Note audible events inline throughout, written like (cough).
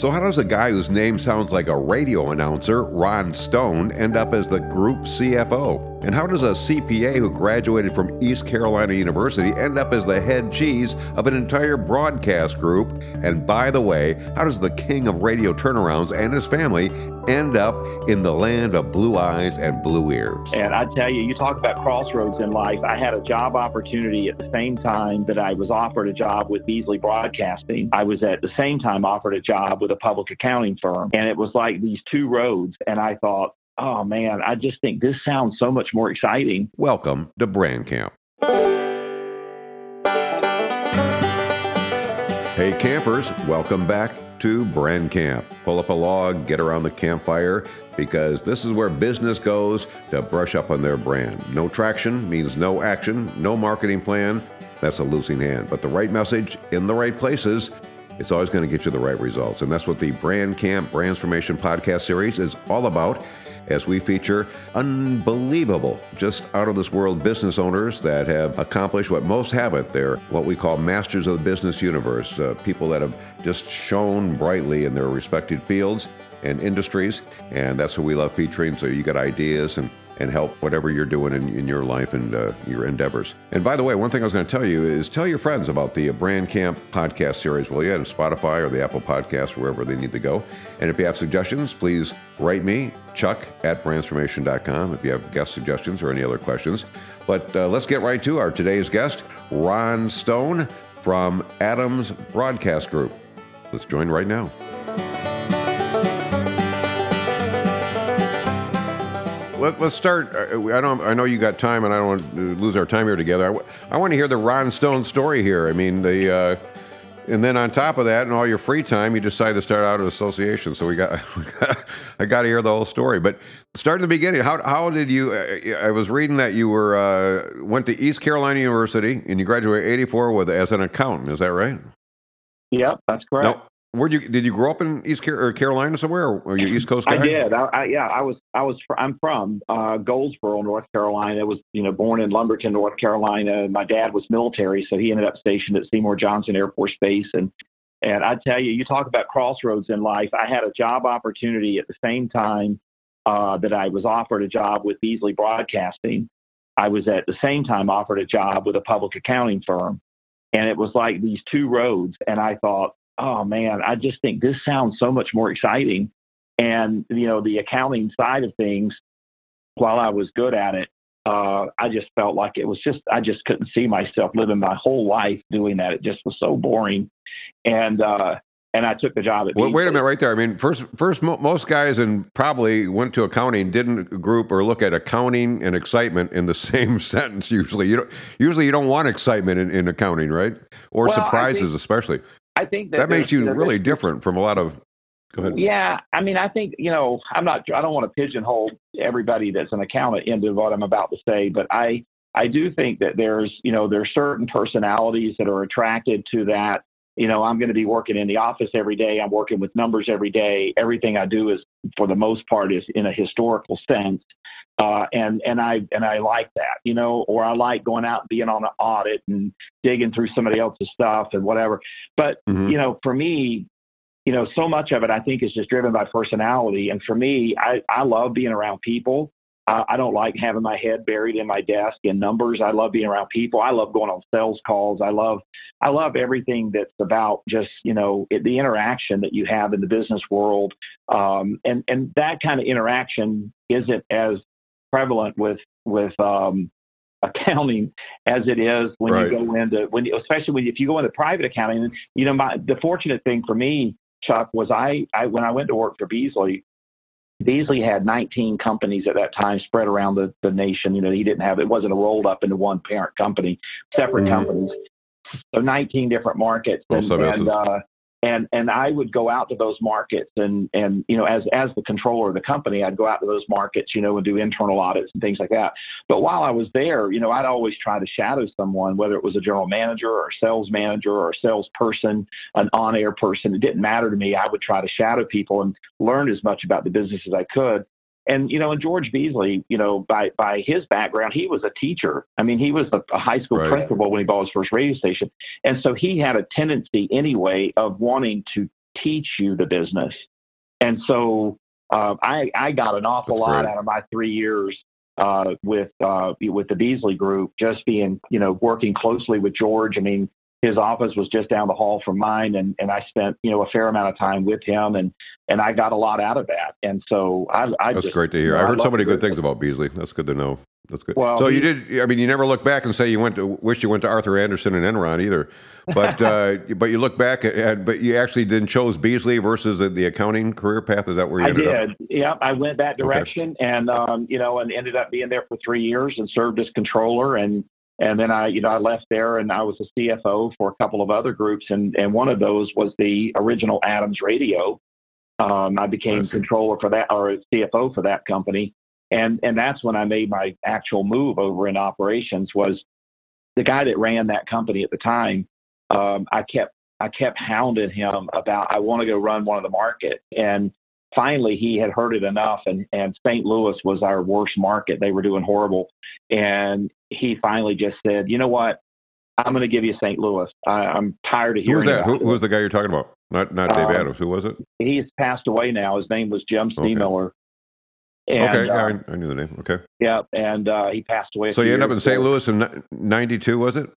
So, how does a guy whose name sounds like a radio announcer, Ron Stone, end up as the group CFO? And how does a CPA who graduated from East Carolina University end up as the head cheese of an entire broadcast group? And by the way, how does the king of radio turnarounds and his family end up in the land of blue eyes and blue ears? And I tell you, you talk about crossroads in life. I had a job opportunity at the same time that I was offered a job with Beasley Broadcasting. I was at the same time offered a job with a public accounting firm. And it was like these two roads. And I thought, oh man, I just think this sounds so much more exciting. Welcome to Brand Camp. Hey, campers, welcome back to Brand Camp. Pull up a log, get around the campfire, because this is where business goes to brush up on their brand. No traction means no action, no marketing plan. That's a losing hand. But the right message in the right places it's always going to get you the right results. And that's what the Brand Camp Transformation podcast series is all about as we feature unbelievable, just out of this world business owners that have accomplished what most haven't. They're what we call masters of the business universe, uh, people that have just shone brightly in their respected fields and industries. And that's what we love featuring. So you got ideas and and help whatever you're doing in, in your life and uh, your endeavors. And by the way, one thing I was going to tell you is tell your friends about the Brand Camp podcast series. Well, yeah, on Spotify or the Apple Podcast, wherever they need to go. And if you have suggestions, please write me, chuck at brandsformation.com, if you have guest suggestions or any other questions. But uh, let's get right to our today's guest, Ron Stone from Adams Broadcast Group. Let's join right now. Let, us start. Uh, I don't. I know you got time, and I don't want to lose our time here together. I, want to hear the Ron Stone story here. I mean, the uh, and then on top of that, in all your free time, you decide to start out an association. So we got, (laughs) we got I got to hear the whole story. But start at the beginning. How how did you? Uh, I was reading that you were uh, went to East Carolina University and you graduated '84 with as an accountant. Is that right? Yep, that's correct. Now, where you did you grow up in East Car- Carolina somewhere, or are you East Coast guy? I did. I, I, yeah, I was. I was. I'm from uh, Goldsboro, North Carolina. I was, you know, born in Lumberton, North Carolina. My dad was military, so he ended up stationed at Seymour Johnson Air Force Base. And and I tell you, you talk about crossroads in life. I had a job opportunity at the same time uh, that I was offered a job with Beasley Broadcasting. I was at the same time offered a job with a public accounting firm, and it was like these two roads. And I thought, oh man, I just think this sounds so much more exciting. And, you know, the accounting side of things, while I was good at it, uh, I just felt like it was just, I just couldn't see myself living my whole life doing that. It just was so boring. And, uh, and I took the job at. Well, wait a minute, right there. I mean, first, first, mo- most guys and probably went to accounting didn't group or look at accounting and excitement in the (laughs) same sentence. Usually, you don't. Usually, you don't want excitement in, in accounting, right? Or well, surprises, think, especially. I think that, that makes you really different from a lot of. Go ahead. Yeah, I mean, I think you know, I'm not. I don't want to pigeonhole everybody that's an accountant into what I'm about to say, but I I do think that there's you know there's certain personalities that are attracted to that. You know, I'm going to be working in the office every day. I'm working with numbers every day. Everything I do is, for the most part, is in a historical sense. Uh, and and I and I like that, you know, or I like going out and being on an audit and digging through somebody else's stuff and whatever. But mm-hmm. you know, for me, you know, so much of it I think is just driven by personality. And for me, I I love being around people. Uh, I don't like having my head buried in my desk in numbers. I love being around people. I love going on sales calls. I love I love everything that's about just you know it, the interaction that you have in the business world. Um, and and that kind of interaction isn't as prevalent with with um, (laughs) accounting as it is when right. you go into when especially when if you go into private accounting. You know, my the fortunate thing for me, Chuck, was I, I when I went to work for Beasley. Beasley had 19 companies at that time spread around the, the nation. You know, he didn't have it wasn't a rolled up into one parent company, separate mm-hmm. companies. So 19 different markets, and, and uh, and and I would go out to those markets and and you know as as the controller of the company I'd go out to those markets you know and do internal audits and things like that. But while I was there you know I'd always try to shadow someone whether it was a general manager or a sales manager or a salesperson an on-air person. It didn't matter to me. I would try to shadow people and learn as much about the business as I could and you know, and George Beasley, you know, by by his background, he was a teacher. I mean, he was a, a high school right. principal when he bought his first radio station, and so he had a tendency anyway of wanting to teach you the business. And so uh, I, I got an awful That's lot great. out of my three years uh, with uh, with the Beasley Group, just being you know working closely with George. I mean, his office was just down the hall from mine, and, and I spent you know a fair amount of time with him, and and I got a lot out of that. And so I, I That's just, great to hear. you know, I heard love so many good things about Beasley. That's good to know. That's good. Well, so you did. I mean, you never look back and say you went to wish you went to Arthur Andersen and Enron either. But (laughs) uh, but you look back at, but you actually then chose Beasley versus the, the accounting career path. Is that where you I ended up? did. Yeah, I went that direction, and um, you know, and ended up being there for three years and served as controller, and and then I, you know, I left there and I was a CFO for a couple of other groups, and and one of those was the original Adams Radio. Um, I I became see. controller for that or CFO for that company, and and that's when I made my actual move over in operations. Was the guy that ran that company at the time? Um, I kept I kept hounding him about I want to go run one of the market, and finally he had heard it enough and and St. Louis was our worst market. They were doing horrible. And he finally just said, "You know what? I'm going to give you St. Louis. I, I'm tired of Who was hearing that? Who, about who it." the guy you're talking about? Not not Dave Um, Adams. Who was it? He's passed away now. His name was Jim Okay. Steemiller. And, okay, uh, I, I knew the name. Okay, yeah, and uh, he passed away. so you ended up in St. Louis in '92, was it?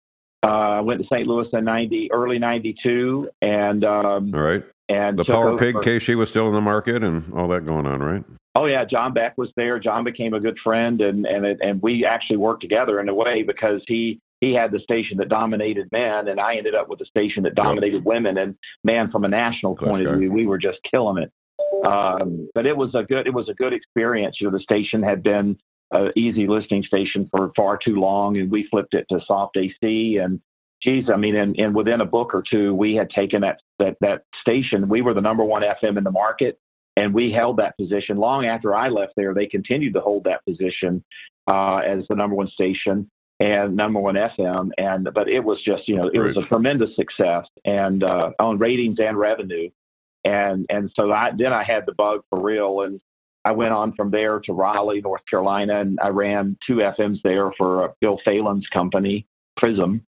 Uh, I went to St. Louis in ninety, early '92, and um, All right. and The Power Pig for- case, was still in the market, and all that going on, right? Oh yeah, John Beck was there. John became a good friend, and and it, and we actually worked together in a way because he he had the station that dominated men, and I ended up with the station that dominated women. And man, from a national Class point guy. of view, we were just killing it. Um, but it was a good it was a good experience. You know, the station had been easy listening station for far too long, and we flipped it to soft AC. And geez, I mean, and, and within a book or two, we had taken that that that station. We were the number one FM in the market and we held that position long after I left there. They continued to hold that position uh, as the number one station and number one FM. And but it was just you know it was a tremendous success and uh, on ratings and revenue. And and so I then I had the bug for real and. I went on from there to Raleigh, North Carolina, and I ran two FMs there for uh, Bill Phelan's company, Prism,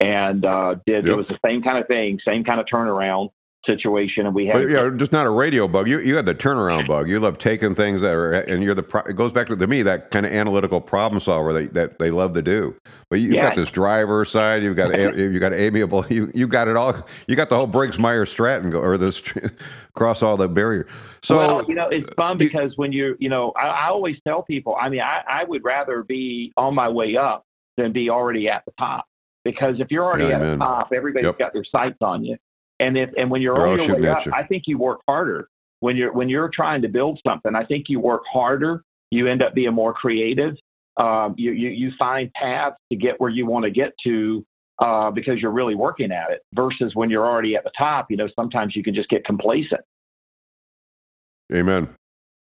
and uh, did Yep. it was the same kind of thing, same kind of turnaround situation, and we had yeah, just not a radio bug. You you had the turnaround bug. You love taking things that are, and you're the. Pro, it goes back to, to me that kind of analytical problem solver that, that they love to do. But you, have Yeah. got this driver side. You've got a- (laughs) you got amiable. You you got it all. You got the whole Briggs Myers Stratton go or this (laughs) cross all the barrier. So well, you know, it's fun you- because when you're, you know, I, I always tell people, I mean, I, I would rather be on my way up than be already at the top. Because if you're already Yeah, at the top, everybody's Yep. got their sights on you. And if and when you're They're on your way up, you. I think you work harder. When you're when you're trying to build something, I think you work harder. You end up being more creative. Um, you, you you find paths to get where you want to get to uh, because you're really working at it. Versus when you're already at the top, you know, sometimes you can just get complacent. amen.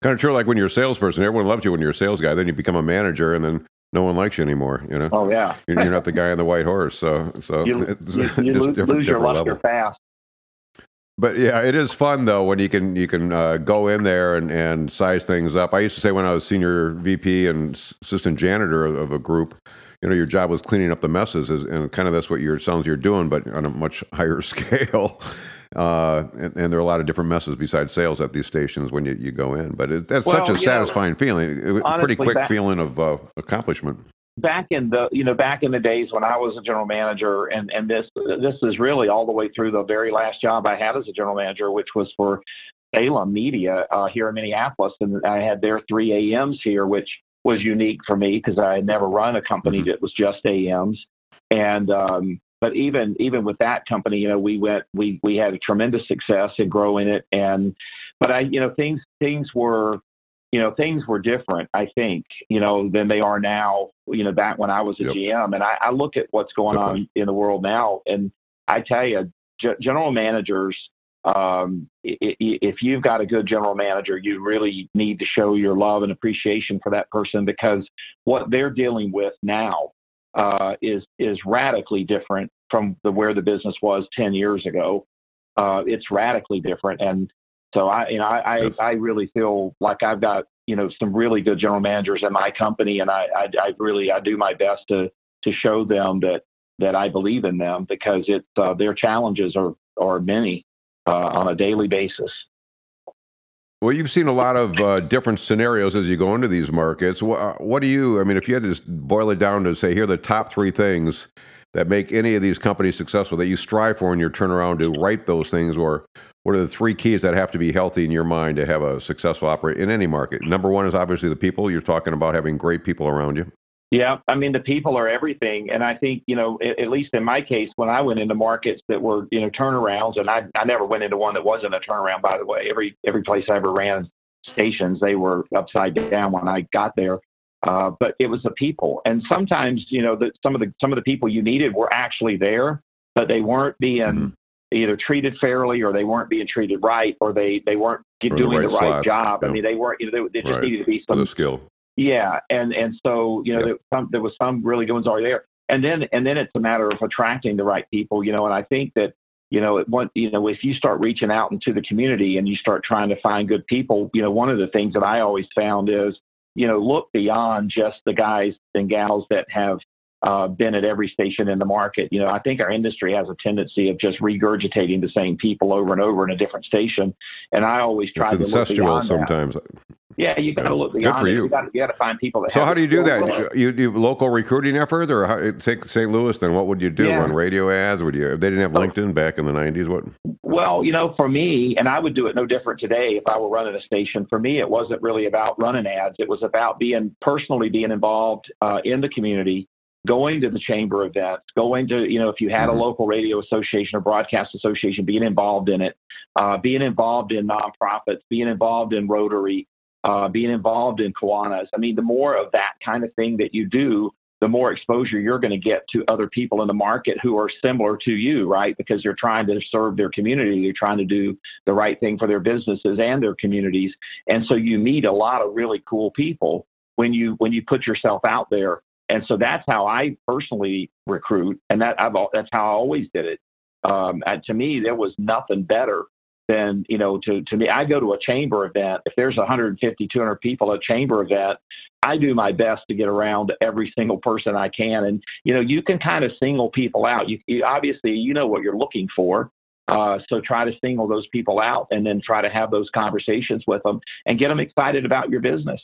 Kind of true. Like when you're a salesperson, everyone loves you when you're a sales guy. Then you become a manager, and then no one likes you anymore. You know, Oh yeah. you're, you're not the guy on the white horse. So so you, it's you, (laughs) you lose, different, lose your luster level. fast. But yeah, it is fun though when you can you can uh, go in there and, and size things up. I used to say when I was senior VP and assistant janitor of, of a group, you know, your job was cleaning up the messes, and kind of that's what your sounds you're doing, but on a much (laughs) higher scale. Uh, and, and there are a lot of different messes besides sales at these stations when you, you go in. But it, that's such a know, satisfying feeling. It was pretty quick feeling of uh, accomplishment. Back in the you know back in the days when I was a general manager and and this this is really all the way through the very last job I had as a general manager which was for Salem Media uh, here in Minneapolis. And I had their three AMs here which was unique for me because I had never run a company Mhm. that was just AMs and um, but even even with that company you know we went we we had a tremendous success in growing it. And but I you know things things were you know, things were different, I think, you know, than they are now, you know, back when I was a Yep. GM. And I, I look at what's going on in the world now. And I tell you, g- general managers, um, if you've got a good general manager, you really need to show your love and appreciation for that person because what they're dealing with now uh, is is radically different from the where the business was 10 years ago. Uh, it's radically different. And so I, you know, I, I, Yes. I really feel like I've got, you know, some really good general managers in my company, and I, I, I really, I do my best to to show them that that I believe in them because it's uh, their challenges are are many. uh, on a daily basis. Well, you've seen a lot of uh, different scenarios as you go into these markets. What, what, do you, I mean, if you had to boil it down to say, here are the top three things that make any of these companies successful that you strive for in your turnaround to write those things, or what are the three keys that have to be healthy in your mind to have a successful operate in any market? Number one is obviously the people. You're talking about having great people around you. Yeah, I mean the people are everything, and I think you know at, at, least in my case, when I went into markets that were you know turnarounds, and I I never went into one that wasn't a turnaround. By the way, every every place I ever ran stations, they were upside down when I got there. Uh, but it was the people, and sometimes you know that some of the some of the people you needed were actually there, but they weren't being mm-hmm. Either treated fairly or they weren't being treated right or they they weren't doing the right, the right job. I mean, they weren't. You know, they, they just right. needed to be some skill yeah, and and so you know yep. there, some, there was some really good ones already there, and then and then it's a matter of attracting the right people, you know. And I think that you know it, what you know if you start reaching out into the community and you start trying to find good people, you know, one of the things that I always found is you know look beyond just the guys and gals that have uh, been at every station in the market. You know, I think our industry has a tendency of just regurgitating the same people over and over in a different station, and I always try it's to look beyond sometimes. That. Yeah, you got to look beyond Good for you. You got to find people that. So how do you do that? You do local recruiting effort, or how, take St. Louis? Then what would you do? Yeah. Run radio ads? Would you? If they didn't have LinkedIn back in the '90s, what? Well, you know, for me, and I would do it no different today if I were running a station. For me, it wasn't really about running ads. It was about being personally being involved uh, in the community, going to the chamber events, going to, you know, if you had a mm-hmm. local radio association or broadcast association, being involved in it, uh, being involved in nonprofits, being involved in Rotary, uh, being involved in Kiwanis. I mean, the more of that kind of thing that you do, the more exposure you're going to get to other people in the market who are similar to you, right? Because they're trying to serve their community, they're trying to do the right thing for their businesses and their communities, and so you meet a lot of really cool people when you when you put yourself out there. And so that's how I personally recruit, and that I've that's how I always did it. Um, and to me, there was nothing better than you know to to me i go to a chamber event. If there's 150 200 people at a chamber event i do my best to get around every single person i can. And you know you can kind of single people out. You, you obviously you know what you're looking for. Uh, so try to single those people out and then try to have those conversations with them and get them excited about your business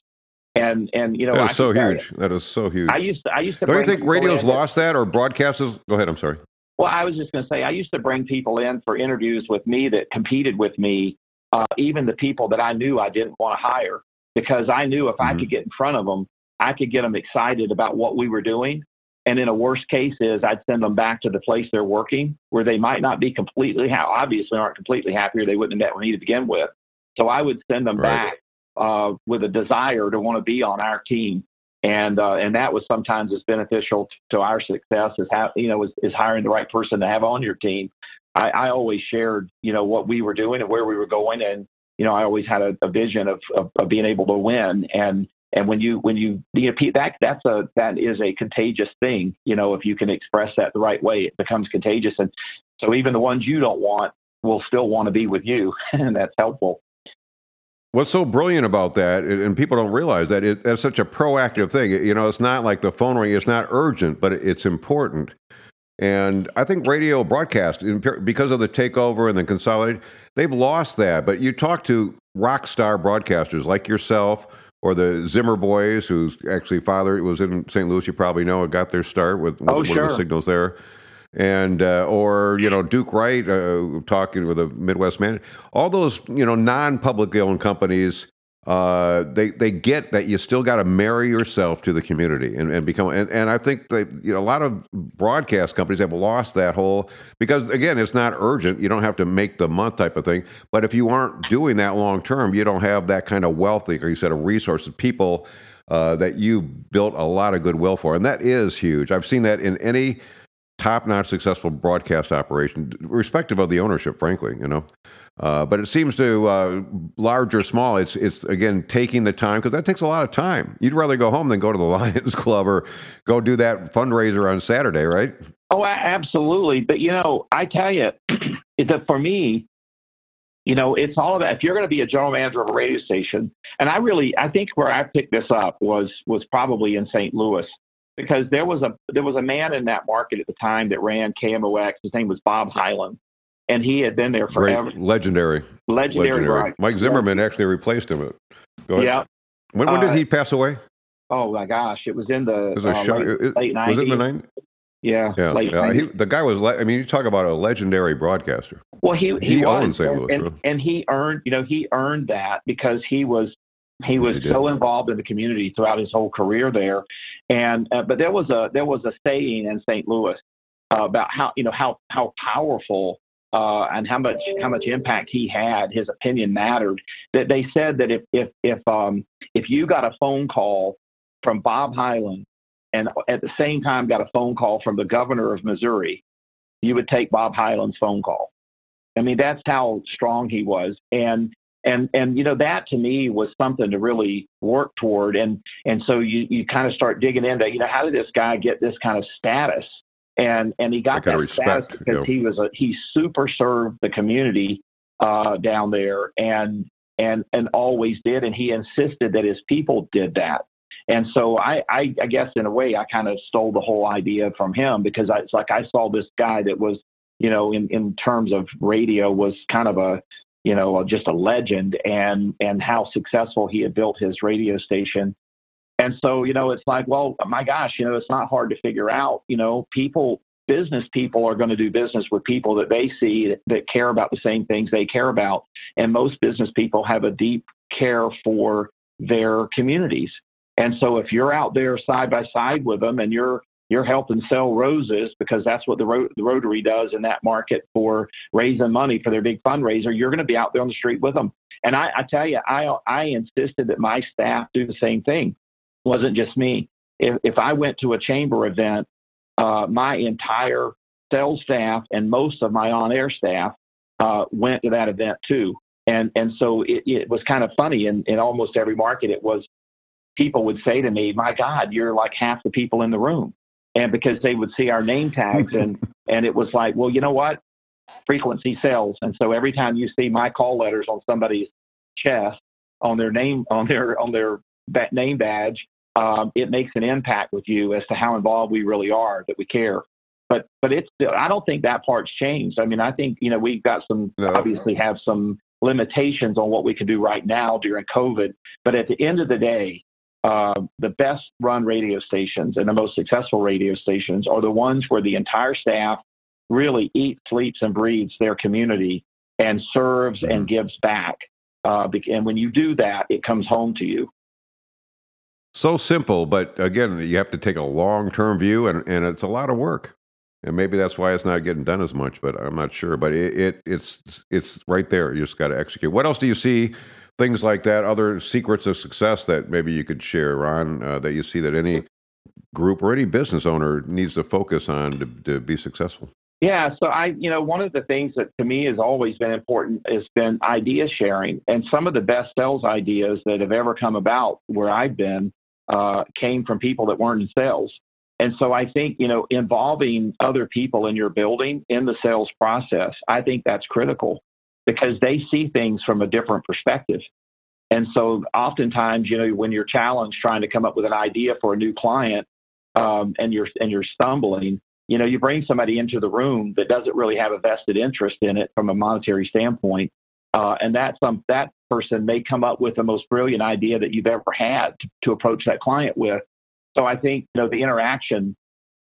and and you know that is so huge. that is so huge. I used to I used to. Don't you think radio's lost that or broadcasters? Go ahead. I'm sorry. Well, I was just going to say, I used to bring people in for interviews with me that competed with me, uh, even the people that I knew I didn't want to hire, because I knew if mm-hmm. I could get in front of them, I could get them excited about what we were doing. And in a worst case is I'd send them back to the place they're working where they might not be completely, ha- obviously aren't completely happy or they wouldn't have met me to begin with. So I would send them right. back uh, with a desire to want to be on our team and uh, and that was sometimes as beneficial to our success as have you know is, is hiring the right person to have on your team. I, I always shared you know what we were doing and where we were going, and you know I always had a, a vision of, of, of being able to win. And and when you when you you know that that's a that is a contagious thing. You know if you can express that the right way, it becomes contagious. And so even the ones you don't want will still want to be with you, (laughs) and that's helpful. What's so brilliant about that, and people don't realize that it, that's such a proactive thing. You know, it's not like the phone ring; it's not urgent, but it's important. And I think radio broadcast, because of the takeover and the consolidate, they've lost that. But you talk to rock star broadcasters like yourself or the Zimmer boys, whose actually father was in St. Louis. You probably know, got their start with, with oh, one sure. of the signals there and uh, or you know Duke Wright uh, talking with a Midwest man. All those you know non-publicly owned companies, uh, they they get that you still got to marry yourself to the community and, and become. And, and I think they, you know a lot of broadcast companies have lost that whole because again it's not urgent. You don't have to make the month type of thing. But if you aren't doing that long term, you don't have that kind of wealth, like you said, of resources, people. Uh, that you built a lot of goodwill for, and that is huge. I've seen that in any top-notch successful broadcast operation, respective of the ownership, frankly, you know. Uh, but it seems to uh, large or small, it's it's again taking the time because that takes a lot of time. You'd rather go home than go to the (laughs) Lions Club or go do that fundraiser on Saturday, right? Oh, absolutely. But you know, I tell you, (clears throat) that for me, you know, it's all about if you're going to be a general manager of a radio station, and I really, I think where I picked this up was was probably in St. Louis because there was a there was a man in that market at the time that ran KMOX. His name was Bob Hyland, and he had been there forever. Great, legendary, legendary. legendary. Mike Zimmerman yeah. actually replaced him. Go ahead. Yeah. When, when did uh, he pass away? Oh my gosh, it was in the it was, uh, late, late 90s. Was it in the 90s? Yeah, yeah. yeah. He, the guy was. Le- I mean, you talk about a legendary broadcaster. Well, he he, he owned St. Louis, and, and, he earned. You know, he earned that because he was he was he so involved in the community throughout his whole career there. And uh, but there was a there was a saying in St. Louis uh, about how you know how how powerful uh, and how much how much impact he had. His opinion mattered. That they said that if if if um, if you got a phone call from Bob Hyland and at the same time got a phone call from the governor of Missouri, you would take Bob Hyland's phone call. I mean, that's how strong he was. And and and you know that to me was something to really work toward. And and so you you kind of start digging into you know how did this guy get this kind of status? And and he got that, that status because you know. he was a he super served the community uh, down there and and and always did. And he insisted that his people did that. And so I, I, I guess in a way, I kind of stole the whole idea from him because I, it's like I saw this guy that was, you know, in, in terms of radio was kind of a, you know, just a legend and, and how successful he had built his radio station. And so, you know, it's like, well, my gosh, you know, it's not hard to figure out, you know, people, business people are going to do business with people that they see that, that care about the same things they care about. And most business people have a deep care for their communities. And so if you're out there side by side with them and you're you're helping sell roses because that's what the, Ro- the Rotary does in that market for raising money for their big fundraiser. You're going to be out there on the street with them. And I, I tell you, I I insisted that my staff do the same thing. It wasn't just me. If if I went to a chamber event, uh, my entire sales staff and most of my on-air staff uh, went to that event too. And and so it, it was kind of funny. In in almost every market, it was people would say to me, "My God, you're like half the people in the room," and because they would see our name tags and (laughs) and it was like, well, you know what? Frequency sells, and so every time you see my call letters on somebody's chest, on their name, (laughs) on their on their name badge, um, it makes an impact with you as to how involved we really are, that we care. But but it's I don't think that part's changed. I mean, I think you know we've got some no. obviously have some limitations on what we can do right now during COVID. But at the end of the day, uh, the best run radio stations and the most successful radio stations are the ones where the entire staff really eats, sleeps, and breathes their community and serves mm-hmm. and gives back. Uh, and when you do that, it comes home to you. So simple, but again, you have to take a long term view, and, and it's a lot of work. And maybe that's why it's not getting done as much, but I'm not sure. But it, it it's it's right there. You just got to execute. What else do you see things like that, other secrets of success that maybe you could share, Ron, uh, that you see that any group or any business owner needs to focus on to, to be successful? Yeah, so I, you know, one of the things that to me has always been important has been idea sharing. And some of the best sales ideas that have ever come about where I've been uh, came from people that weren't in sales. And so I think, you know, involving other people in your building in the sales process, I think that's critical because they see things from a different perspective. And so oftentimes, you know, when you're challenged trying to come up with an idea for a new client um, and you're and you're stumbling, you know, you bring somebody into the room that doesn't really have a vested interest in it from a monetary standpoint. Uh, and that some that person may come up with the most brilliant idea that you've ever had to, to approach that client with. So I think you know the interaction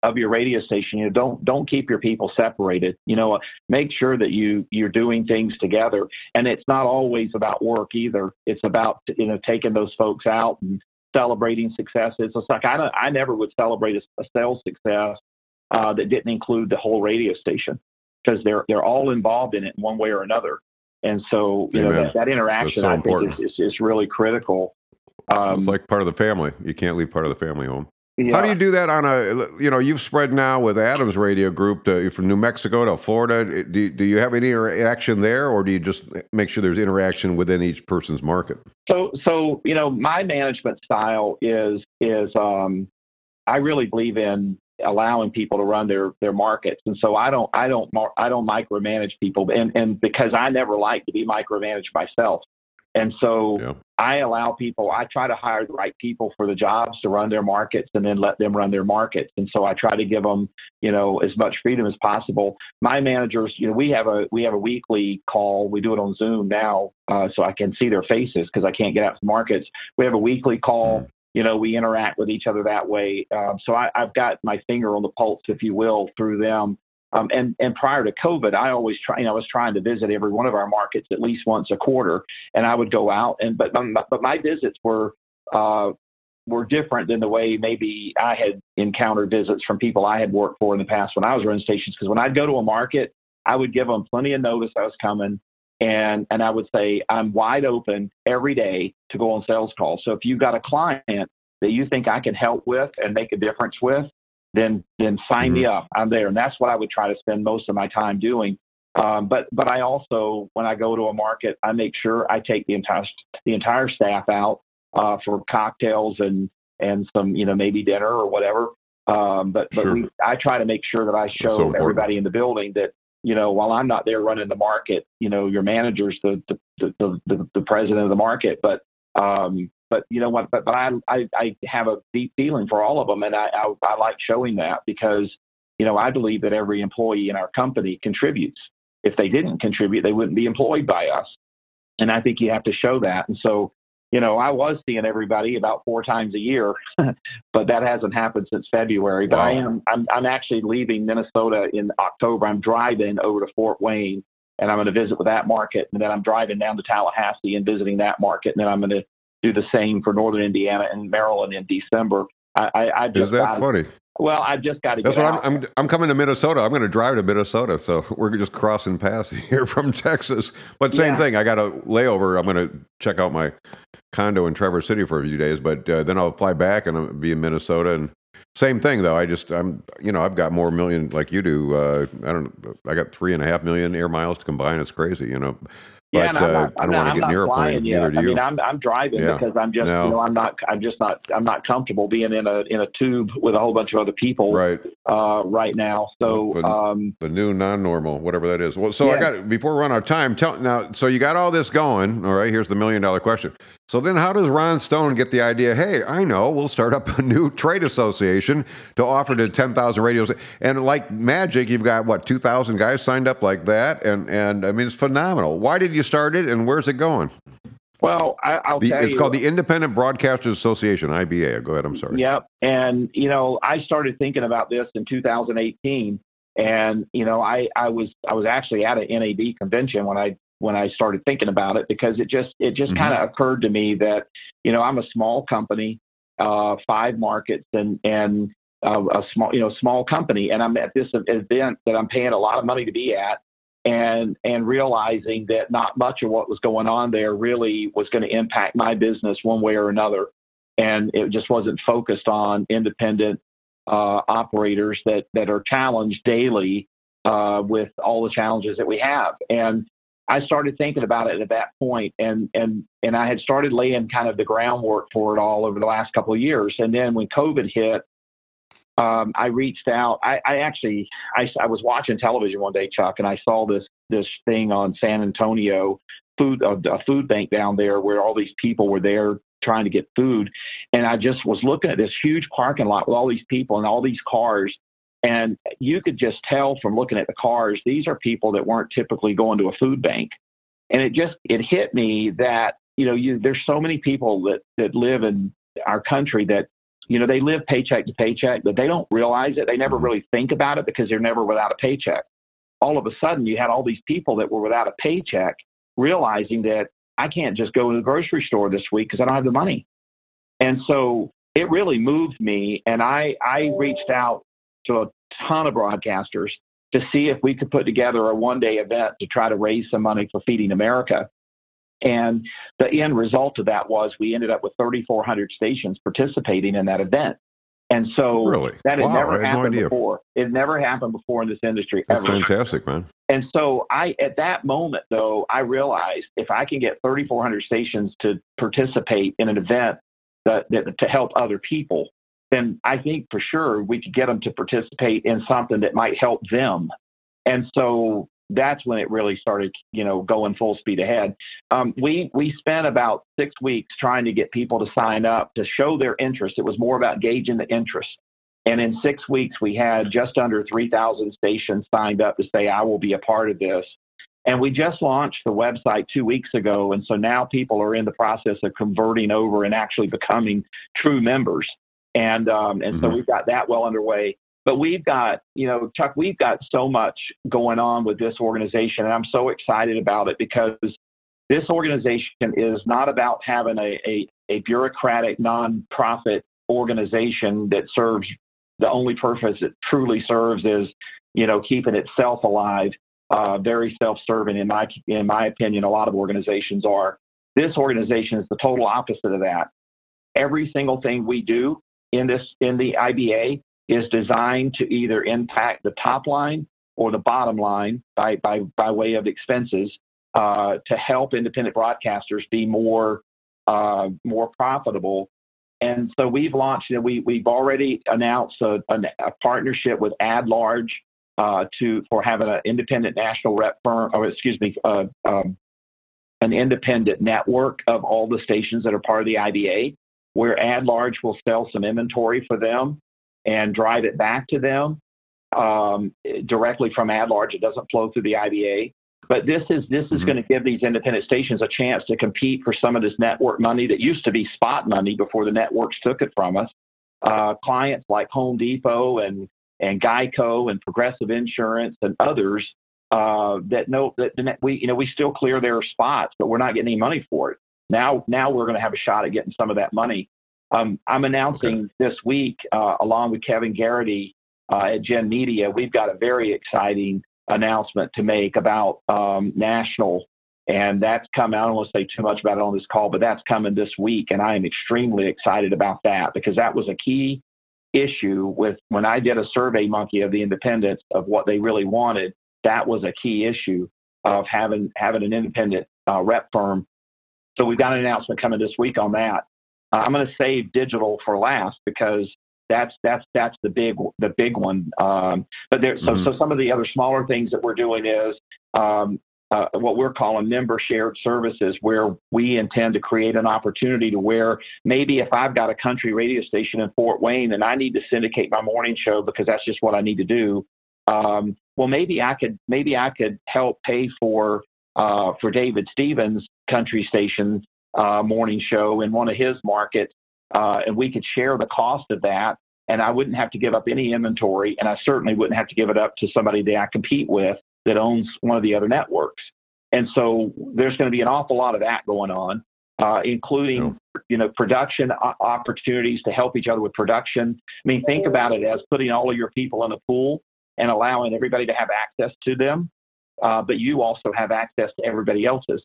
of your radio station. You know, don't don't keep your people separated. You know, make sure that you you're doing things together. And it's not always about work either. It's about you know taking those folks out and celebrating successes. It's like I I never would celebrate a, a sales success uh, that didn't include the whole radio station because they're they're all involved in it in one way or another. And so you Amen. know that, that interaction so I think is, is, is really critical. Um, it's like part of the family. You can't leave part of the family home. Yeah. How do you do that on a, you know, you've spread now with Adams Radio Group to, from New Mexico to Florida. Do, do you have any interaction there or do you just make sure there's interaction within each person's market? So, so, you know, my management style is, is, um, I really believe in allowing people to run their, their markets. And so I don't, I don't, I don't micromanage people and, and because I never like to be micromanaged myself. And so yeah. I allow people, I try to hire the right people for the jobs to run their markets and then let them run their markets. And so I try to give them, you know, as much freedom as possible. My managers, you know, we have a, we have a weekly call. We do it on Zoom now. Uh, so I can see their faces because I can't get out to markets. We have a weekly call. Mm. You know, we interact with each other that way. Um, so I, I've got my finger on the pulse, if you will, through them um, and and prior to COVID, I always try. You know, I was trying to visit every one of our markets at least once a quarter, and I would go out. And but but my visits were uh, were different than the way maybe I had encountered visits from people I had worked for in the past when I was running stations. Because when I'd go to a market, I would give them plenty of notice I was coming, and and I would say I'm wide open every day to go on sales calls. So if you've got a client that you think I can help with and make a difference with, then then sign mm-hmm. me up. I'm there, and that's what I would try to spend most of my time doing. Um, but but I also, when I go to a market, I make sure I take the entire the entire staff out uh, for cocktails and and some you know maybe dinner or whatever. Um, but but sure. we, I try to make sure that I show so everybody in the building that you know while I'm not there running the market, you know your manager's the the the, the, the president of the market, but um, but you know what? But, but I, I, I have a deep feeling for all of them, and I, I, I like showing that because you know I believe that every employee in our company contributes. If they didn't contribute, they wouldn't be employed by us, and I think you have to show that. And so, you know, I was seeing everybody about four times a year, (laughs) but that hasn't happened since February. But wow. I am I'm, I'm actually leaving Minnesota in October. I'm driving over to Fort Wayne and I'm going to visit with that market. And then I'm driving down to Tallahassee and visiting that market. And then I'm going to do the same for Northern Indiana and Maryland in December. I, I, I just Is that funny? Well, I just got to. That's what I'm, I'm, I'm. coming to Minnesota. I'm going to drive to Minnesota, so we're just crossing paths (laughs) here from Texas. But same yeah. thing. I got a layover. I'm going to check out my condo in Traverse City for a few days, but uh, then I'll fly back and I'll be in Minnesota. And same thing though. I just I'm you know I've got more million like you do. Uh, I don't. I got three and a half million air miles to combine. It's crazy. You know. Yeah, but, uh, not, I don't want to get near a plane. Neither do you. I mean, I'm I'm driving yeah. because I'm just no. you know I'm not I'm just not I'm not comfortable being in a in a tube with a whole bunch of other people right uh, right now. So the, um, the new non-normal, whatever that is. Well, so yeah. I got before we run out of time. Tell now. So you got all this going. All right. Here's the million dollar question. So then, how does Ron Stone get the idea? Hey, I know, we'll start up (laughs) a new trade association to offer to 10,000 radios. And like magic, you've got what 2,000 guys signed up like that, and and I mean it's phenomenal. Why did you start it, and where's it going? Well, I, will the, tell it's you, called the Independent Broadcasters Association, IBA. Go ahead. I'm sorry. Yep. And you know, I started thinking about this in 2018, and you know, I I was I was actually at an NAB convention when I when I started thinking about it because it just it just mm-hmm. kind of occurred to me that you know I'm a small company, uh, five markets and and uh, a small you know small company, and I'm at this event that I'm paying a lot of money to be at, and and realizing that not much of what was going on there really was going to impact my business one way or another, and it just wasn't focused on independent uh, operators that that are challenged daily uh, with all the challenges that we have, and I started thinking about it at that point, and and and I had started laying kind of the groundwork for it all over the last couple of years. And then when COVID hit, um, I reached out. I, I actually I, I, was watching television one day, Chuck, and I saw this this thing on San Antonio food a, a food bank down there where all these people were there trying to get food, and I just was looking at this huge parking lot with all these people and all these cars and you could just tell from looking at the cars, these are people that weren't typically going to a food bank. And it just it hit me that, you know, you, there's so many people that, that live in our country that, you know, they live paycheck to paycheck, but they don't realize it. They never mm-hmm. really think about it because they're never without a paycheck. All of a sudden, you had all these people that were without a paycheck realizing that I can't just go to the grocery store this week because I don't have the money. And so it really moved me. And I, I reached out to a ton of broadcasters to see if we could put together a one day event to try to raise some money for Feeding America. And the end result of that was we ended up with 3,400 stations participating in that event. And so really? that had wow, never happened no before. It never happened before in this industry. That's ever. fantastic, man. And so I, at that moment though, I realized if I can get 3,400 stations to participate in an event that, that to help other people, then I think for sure we could get them to participate in something that might help them. And so that's when it really started, you know, going full speed ahead. Um, we we spent about six weeks trying to get people to sign up to show their interest. It was more about gauging the interest. And in six weeks, we had just under 3,000 stations signed up to say, I will be a part of this. And we just launched the website two weeks ago. And so now people are in the process of converting over and actually becoming true members. And, um, and mm-hmm. so we've got that well underway. But we've got, you know, Chuck, we've got so much going on with this organization. And I'm so excited about it because this organization is not about having a, a, a bureaucratic nonprofit organization that serves the only purpose it truly serves is, you know, keeping itself alive. Uh, very self-serving, in my in my opinion. A lot of organizations are. This organization is the total opposite of that. Every single thing we do in this in the IBA is designed to either impact the top line or the bottom line by by by way of expenses uh, to help independent broadcasters be more uh, more profitable. And so we've launched, you know, we, we've already announced a, a, a partnership with AdLarge uh, to for having an independent national rep firm, or excuse me, uh, um, an independent network of all the stations that are part of the IBA, where AdLarge will sell some inventory for them and drive it back to them um, directly from AdLarge. It doesn't flow through the IBA. But this is this is mm-hmm. going to give these independent stations a chance to compete for some of this network money that used to be spot money before the networks took it from us. Uh, clients like Home Depot and and Geico and Progressive Insurance and others uh, that know that we you know we still clear their spots, but we're not getting any money for it. Now now we're going to have a shot at getting some of that money. Um, I'm announcing okay. this week, uh, along with Kevin Garrity uh, at Gen Media, we've got a very exciting announcement to make about um, national. And that's coming. I don't want to say too much about it on this call, but that's coming this week. And I am extremely excited about that because that was a key issue with when I did a survey monkey of the independents of what they really wanted. That was a key issue of having having an independent uh, rep firm. So we've got an announcement coming this week on that. Uh, I'm going to save digital for last because that's that's that's the big the big one. Um, but there, so mm-hmm. so some of the other smaller things that we're doing is um, uh, what we're calling member shared services, where we intend to create an opportunity to where maybe if I've got a country radio station in Fort Wayne and I need to syndicate my morning show because that's just what I need to do. Um, well, maybe I could maybe I could help pay for uh, for David Stevens' country station uh, morning show in one of his markets uh, and we could share the cost of that. And I wouldn't have to give up any inventory, and I certainly wouldn't have to give it up to somebody that I compete with that owns one of the other networks. And so there's going to be an awful lot of that going on, uh, including you know production opportunities to help each other with production. I mean, think about it as putting all of your people in a pool and allowing everybody to have access to them, uh, but you also have access to everybody else's.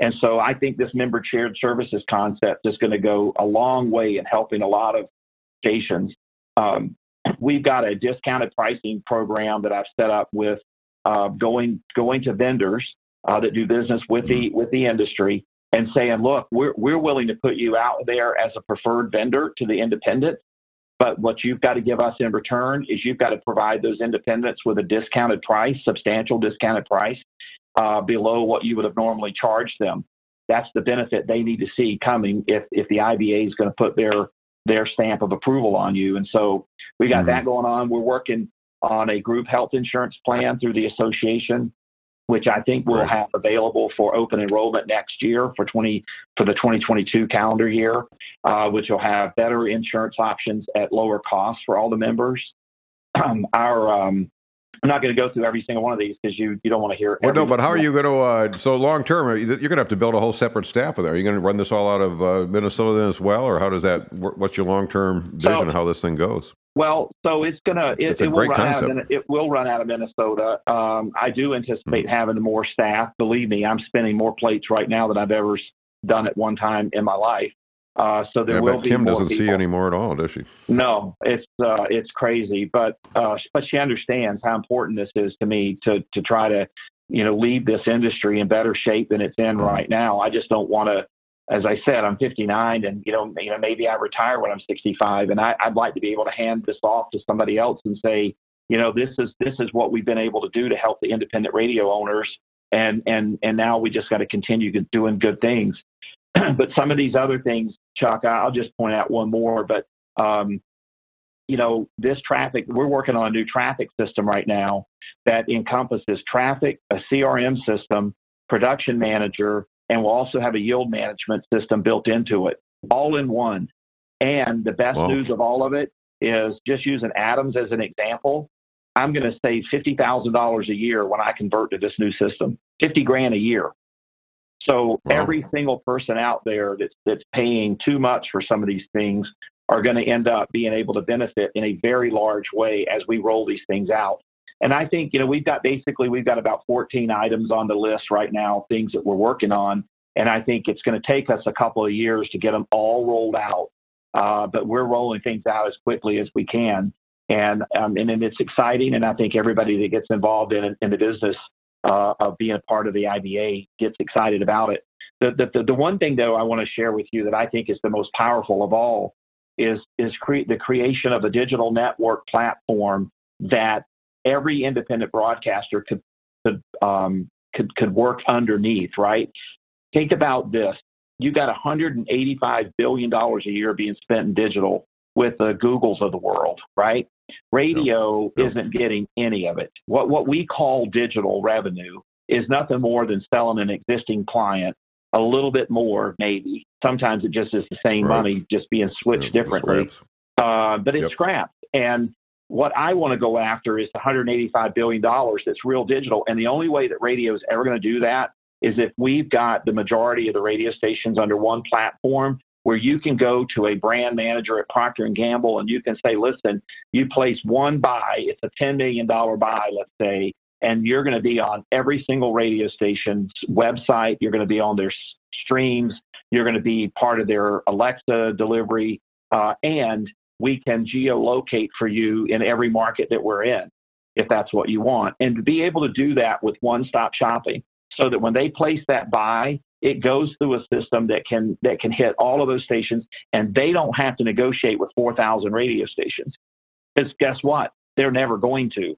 And so I think this member shared services concept is going to go a long way in helping a lot of stations. Um, we've got a discounted pricing program that I've set up with uh, going going to vendors uh, that do business with the mm-hmm. with the industry and saying, look, we're we're willing to put you out there as a preferred vendor to the independents, but what you've got to give us in return is you've got to provide those independents with a discounted price, substantial discounted price, uh, below what you would have normally charged them. That's the benefit they need to see coming if, if the IBA is going to put their their stamp of approval on you. And so we got mm-hmm. that going on. We're working on a group health insurance plan through the association, which I think we'll have available for open enrollment next year for 20 for the 2022 calendar year, uh, which will have better insurance options at lower costs for all the members. (clears throat) our um, I'm not going to go through every single one of these because you, you don't want to hear. Well, no, but how are you going to? Uh, so long term, you're going to have to build a whole separate staff there. Are you going to run this all out of uh, Minnesota then as well, or how does that? What's your long term vision? So, how this thing goes? Well, so it's it, it's a it will run concept. out of, it will run out of Minnesota. Um, I do anticipate mm-hmm. having more staff. Believe me, I'm spinning more plates right now than I've ever done at one time in my life. Uh, so there I will bet be Kim doesn't people. see anymore at all, does she? No, it's uh, it's crazy, but uh, but she understands how important this is to me to to try to you know leave this industry in better shape than it's in right now. I just don't want to. As I said, I'm 59, and you know, you know, maybe I retire when I'm 65, and I, I'd like to be able to hand this off to somebody else and say, you know, this is this is what we've been able to do to help the independent radio owners, and and and now we just got to continue doing good things. (clears throat) but some of these other things, Chuck, I'll just point out one more. But um, you know, this traffic, we're working on a new traffic system right now that encompasses traffic, a CRM system, production manager, and we'll also have a yield management system built into it, all in one. And the best wow. news of all of it is just using Adams as an example. I'm going to save fifty thousand dollars a year when I convert to this new system. Fifty grand a year. So wow. every single person out there that's that's paying too much for some of these things are going to end up being able to benefit in a very large way as we roll these things out. And I think, you know, we've got basically we've got about 14 items on the list right now, things that we're working on. And I think it's going to take us a couple of years to get them all rolled out. Uh, but we're rolling things out as quickly as we can. And, um, and and it's exciting. And I think everybody that gets involved in, in the business uh, of being a part of the IBA gets excited about it. The, the, the one thing, though, I want to share with you that I think is the most powerful of all is, is cre- the creation of a digital network platform that every independent broadcaster could, could, um, could, could work underneath, right? Think about this. You got $185 billion a year being spent in digital with the Googles of the world, right? Radio no, no. isn't getting any of it. What, what we call digital revenue is nothing more than selling an existing client a little bit more, maybe. Sometimes it just is the same right. money, just being switched yeah, differently. Uh, but it's yep. scrapped. And what I want to go after is the $185 billion that's real digital. And the only way that radio is ever going to do that is if we've got the majority of the radio stations under one platform where you can go to a brand manager at Procter and Gamble and you can say, listen, you place one buy, it's a $10 million buy, let's say, and you're going to be on every single radio station's website. You're going to be on their streams. You're going to be part of their Alexa delivery, uh, and we can geolocate for you in every market that we're in, if that's what you want. And to be able to do that with one-stop shopping, so that when they place that buy, it goes through a system that can that can hit all of those stations, and they don't have to negotiate with 4,000 radio stations. Because guess what? They're never going to.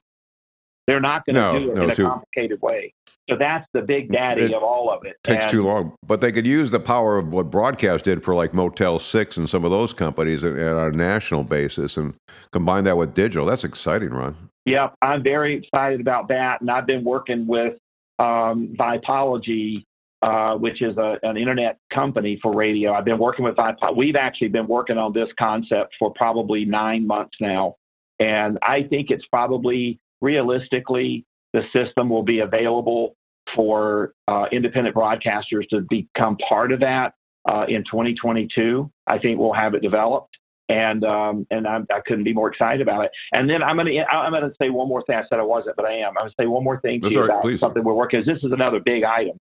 They're not going to no, do it no, in a too, complicated way. So that's the big daddy of all of it. Takes and, too long, but they could use the power of what broadcast did for like Motel Six and some of those companies at, at a national basis, and combine that with digital. That's exciting, Ron. Yeah, I'm very excited about that, and I've been working with um, Vipology, uh, which is a, an internet company for radio. I've been working with iPod. We've actually been working on this concept for probably nine months now, and I think it's probably realistically, the system will be available for uh, independent broadcasters to become part of that uh, in 2022. I think we'll have it developed, and um, and I'm, I could not be more excited about it. And then I'm going to I'm going to say one more thing. I said I wasn't, but I am. I'm going to say one more thing to you right, about please. something we're working. This is another big item.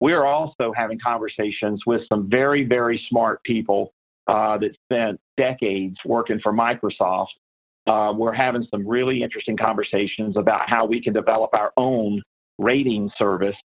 We are also having conversations with some very very smart people uh, that spent decades working for Microsoft. Uh, we're having some really interesting conversations about how we can develop our own rating service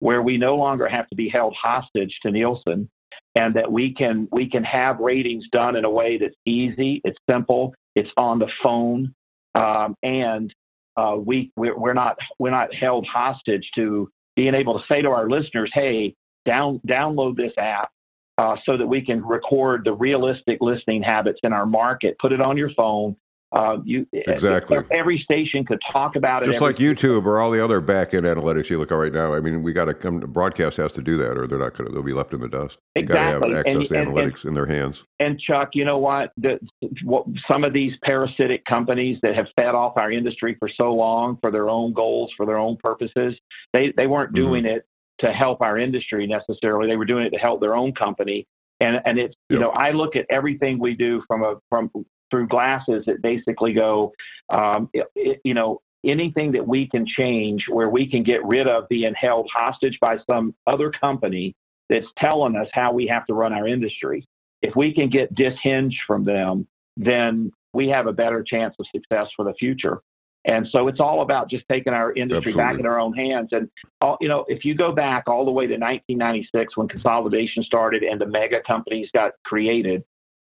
where we no longer have to be held hostage to Nielsen and that we can we can have ratings done in a way that's easy, it's simple, it's on the phone, um, and uh, we we're, we're, not we're not held hostage to being able to say to our listeners, "Hey, down download this app." Uh, so that we can record the realistic listening habits in our market, put it on your phone, uh, you exactly every station could talk about it. Just like YouTube or all the other back end analytics you look at right now. I mean, we got to come. Broadcast has to do that, or they're not going to. They'll be left in the dust. Exactly. Got to have access to analytics and, in their hands. And Chuck, you know what? The, what? Some of these parasitic companies that have fed off our industry for so long for their own goals, for their own purposes, they they weren't mm-hmm. doing mm-hmm. it to help our industry necessarily. They were doing it to help their own company. And and it's you yep. know I look at everything we do from a from through glasses that basically go, um, it, it, you know, anything that we can change where we can get rid of being held hostage by some other company that's telling us how we have to run our industry. If we can get dishinged from them, then we have a better chance of success for the future. And so it's all about just taking our industry Absolutely. back in our own hands. And all, you know, if you go back all the way to 1996 when consolidation started and the mega companies got created,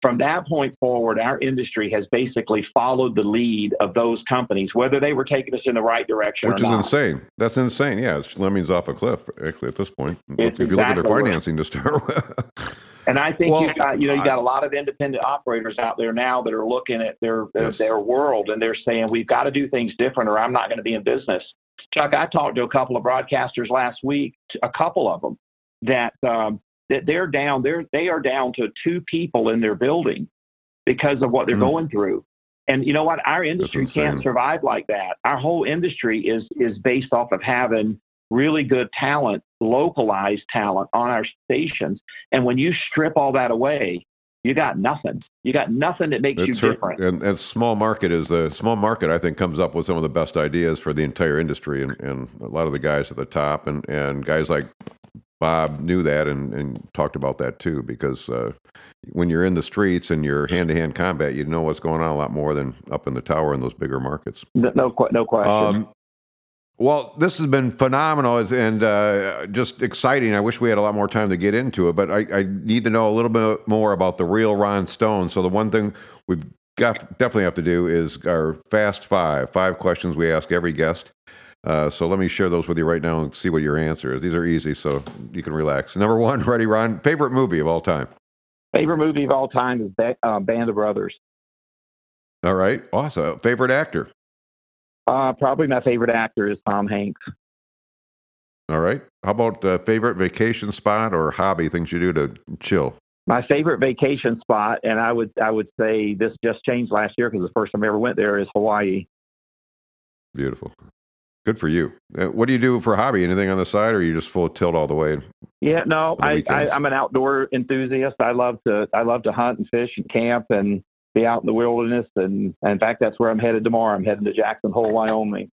from that point forward, our industry has basically followed the lead of those companies, whether they were taking us in the right direction Which is not. insane. That's insane. Yeah, it's lemmings off a cliff, actually, at this point. It's if you look at their exactly right. financing to start (laughs) with. And I think Well, you got you know you got a lot of independent operators out there now that are looking at their their, Yes. their world and they're saying we've got to do things different or I'm not going to be in business. Chuck, I talked to a couple of broadcasters last week, a couple of them that um, that they're down they're they are down to two people in their building because of what they're Mm. going through. And you know what? Our industry can't survive like that. Our whole industry is is based off of having really good talent, localized talent on our stations. And when you strip all that away, you got nothing. You got nothing that makes It's you different. and, and small market is a small market. I think comes up with some of the best ideas for the entire industry, and, and a lot of the guys at the top, and, and guys like Bob knew that and, and talked about that too. Because uh, when you're in the streets and you're hand to hand combat, you know what's going on a lot more than up in the tower in those bigger markets. No, no, no question. Um, well, this has been phenomenal and uh, just exciting. I wish we had a lot more time to get into it, but I, I need to know a little bit more about the real Ron Stone. So the one thing we've got definitely have to do is our fast five, five questions we ask every guest. Uh, so let me share those with you right now and see what your answer is. These are easy, so you can relax. Number one, (laughs) ready, Ron? Favorite movie of all time? Favorite movie of all time is Ba- uh, Band of Brothers. All right, awesome. Favorite actor? Uh, probably my favorite actor is Tom Hanks. All right. How about uh, favorite vacation spot or hobby? Things you do to chill? My favorite vacation spot, and I would I would say this just changed last year because the first time I ever went there is Hawaii. Beautiful. Good for you. Uh, what do you do for a hobby? Anything on the side, or are you just full tilt all the way? Yeah, no, I, I I'm an outdoor enthusiast. I love to I love to hunt and fish and camp and be out in the wilderness. And, and in fact, that's where I'm headed tomorrow. I'm heading to Jackson Hole, Wyoming.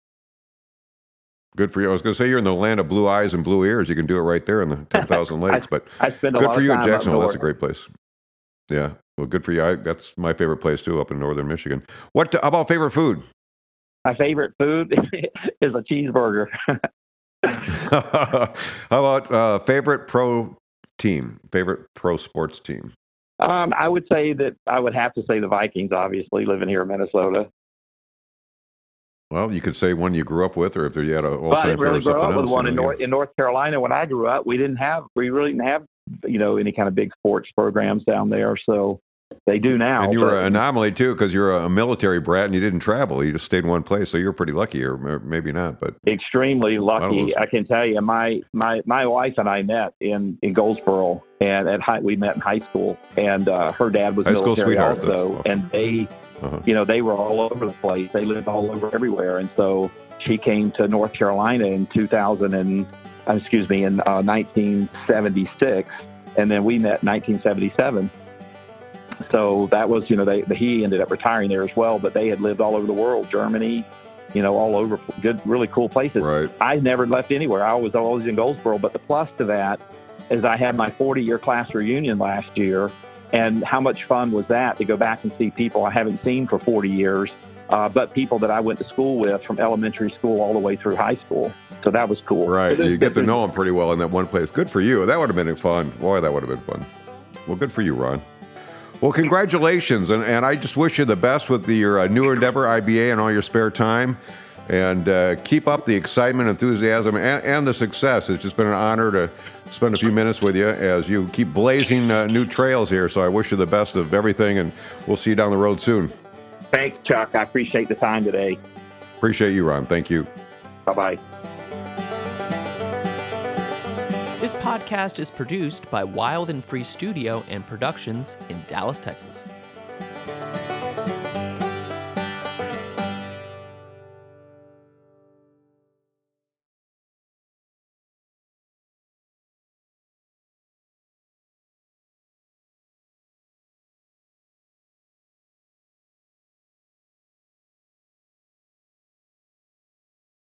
Good for you. I was going to say you're in the land of blue eyes and blue ears. You can do it right there in the (laughs) 10,000 lakes. But I spend a good for you in Jacksonville. That's a great place. Yeah. Well, good for you. I, that's my favorite place too, up in northern Michigan. What how about favorite food? My favorite food (laughs) is a cheeseburger. (laughs) how about uh, favorite pro team? Favorite pro sports team? um, I would say that I would have to say the Vikings, obviously, living here in Minnesota. Well, you could say one you grew up with, or if you had an all-time didn't really favorite, grow up something with one in North in North Carolina when I grew up. We didn't have we really didn't have you know any kind of big sports programs down there. So they do now. And you were an anomaly too, because you're a military brat and you didn't travel. You just stayed in one place, so you're pretty lucky, or maybe not. But extremely lucky. I can tell you, my my my wife and I met in in Goldsboro, and at high, we met in high school, and uh, her dad was High military also, and they, uh you know, they were all over the place. They lived all over everywhere, and so she came to North Carolina in 2000 and excuse me in uh, 1976, and then we met in 1977. So that was, you know, they, he ended up retiring there as well, but they had lived all over the world, Germany, you know, all over good, really cool places. right. I never left anywhere. I was always in Goldsboro. But the plus to that is I had my 40 year class reunion last year. And how much fun was that to go back and see people I haven't seen for 40 years, uh, but people that I went to school with from elementary school all the way through high school. So that was cool. Right. You get to know them pretty well in that one place. Good for you. That would have been fun. Boy, that would have been fun. Well, good for you, Ron. Well, congratulations. And, and I just wish you the best with the, your uh, new endeavor, IBA, and all your spare time. And uh, keep up the excitement, enthusiasm, and, and the success. It's just been an honor to spend a few minutes with you as you keep blazing uh, new trails here. So I wish you the best of everything, and we'll see you down the road soon. Thanks, Chuck. I appreciate the time today. Appreciate you, Ron. Thank you. Bye bye. This podcast is produced by Wild and Free Studio and Productions in Dallas, Texas.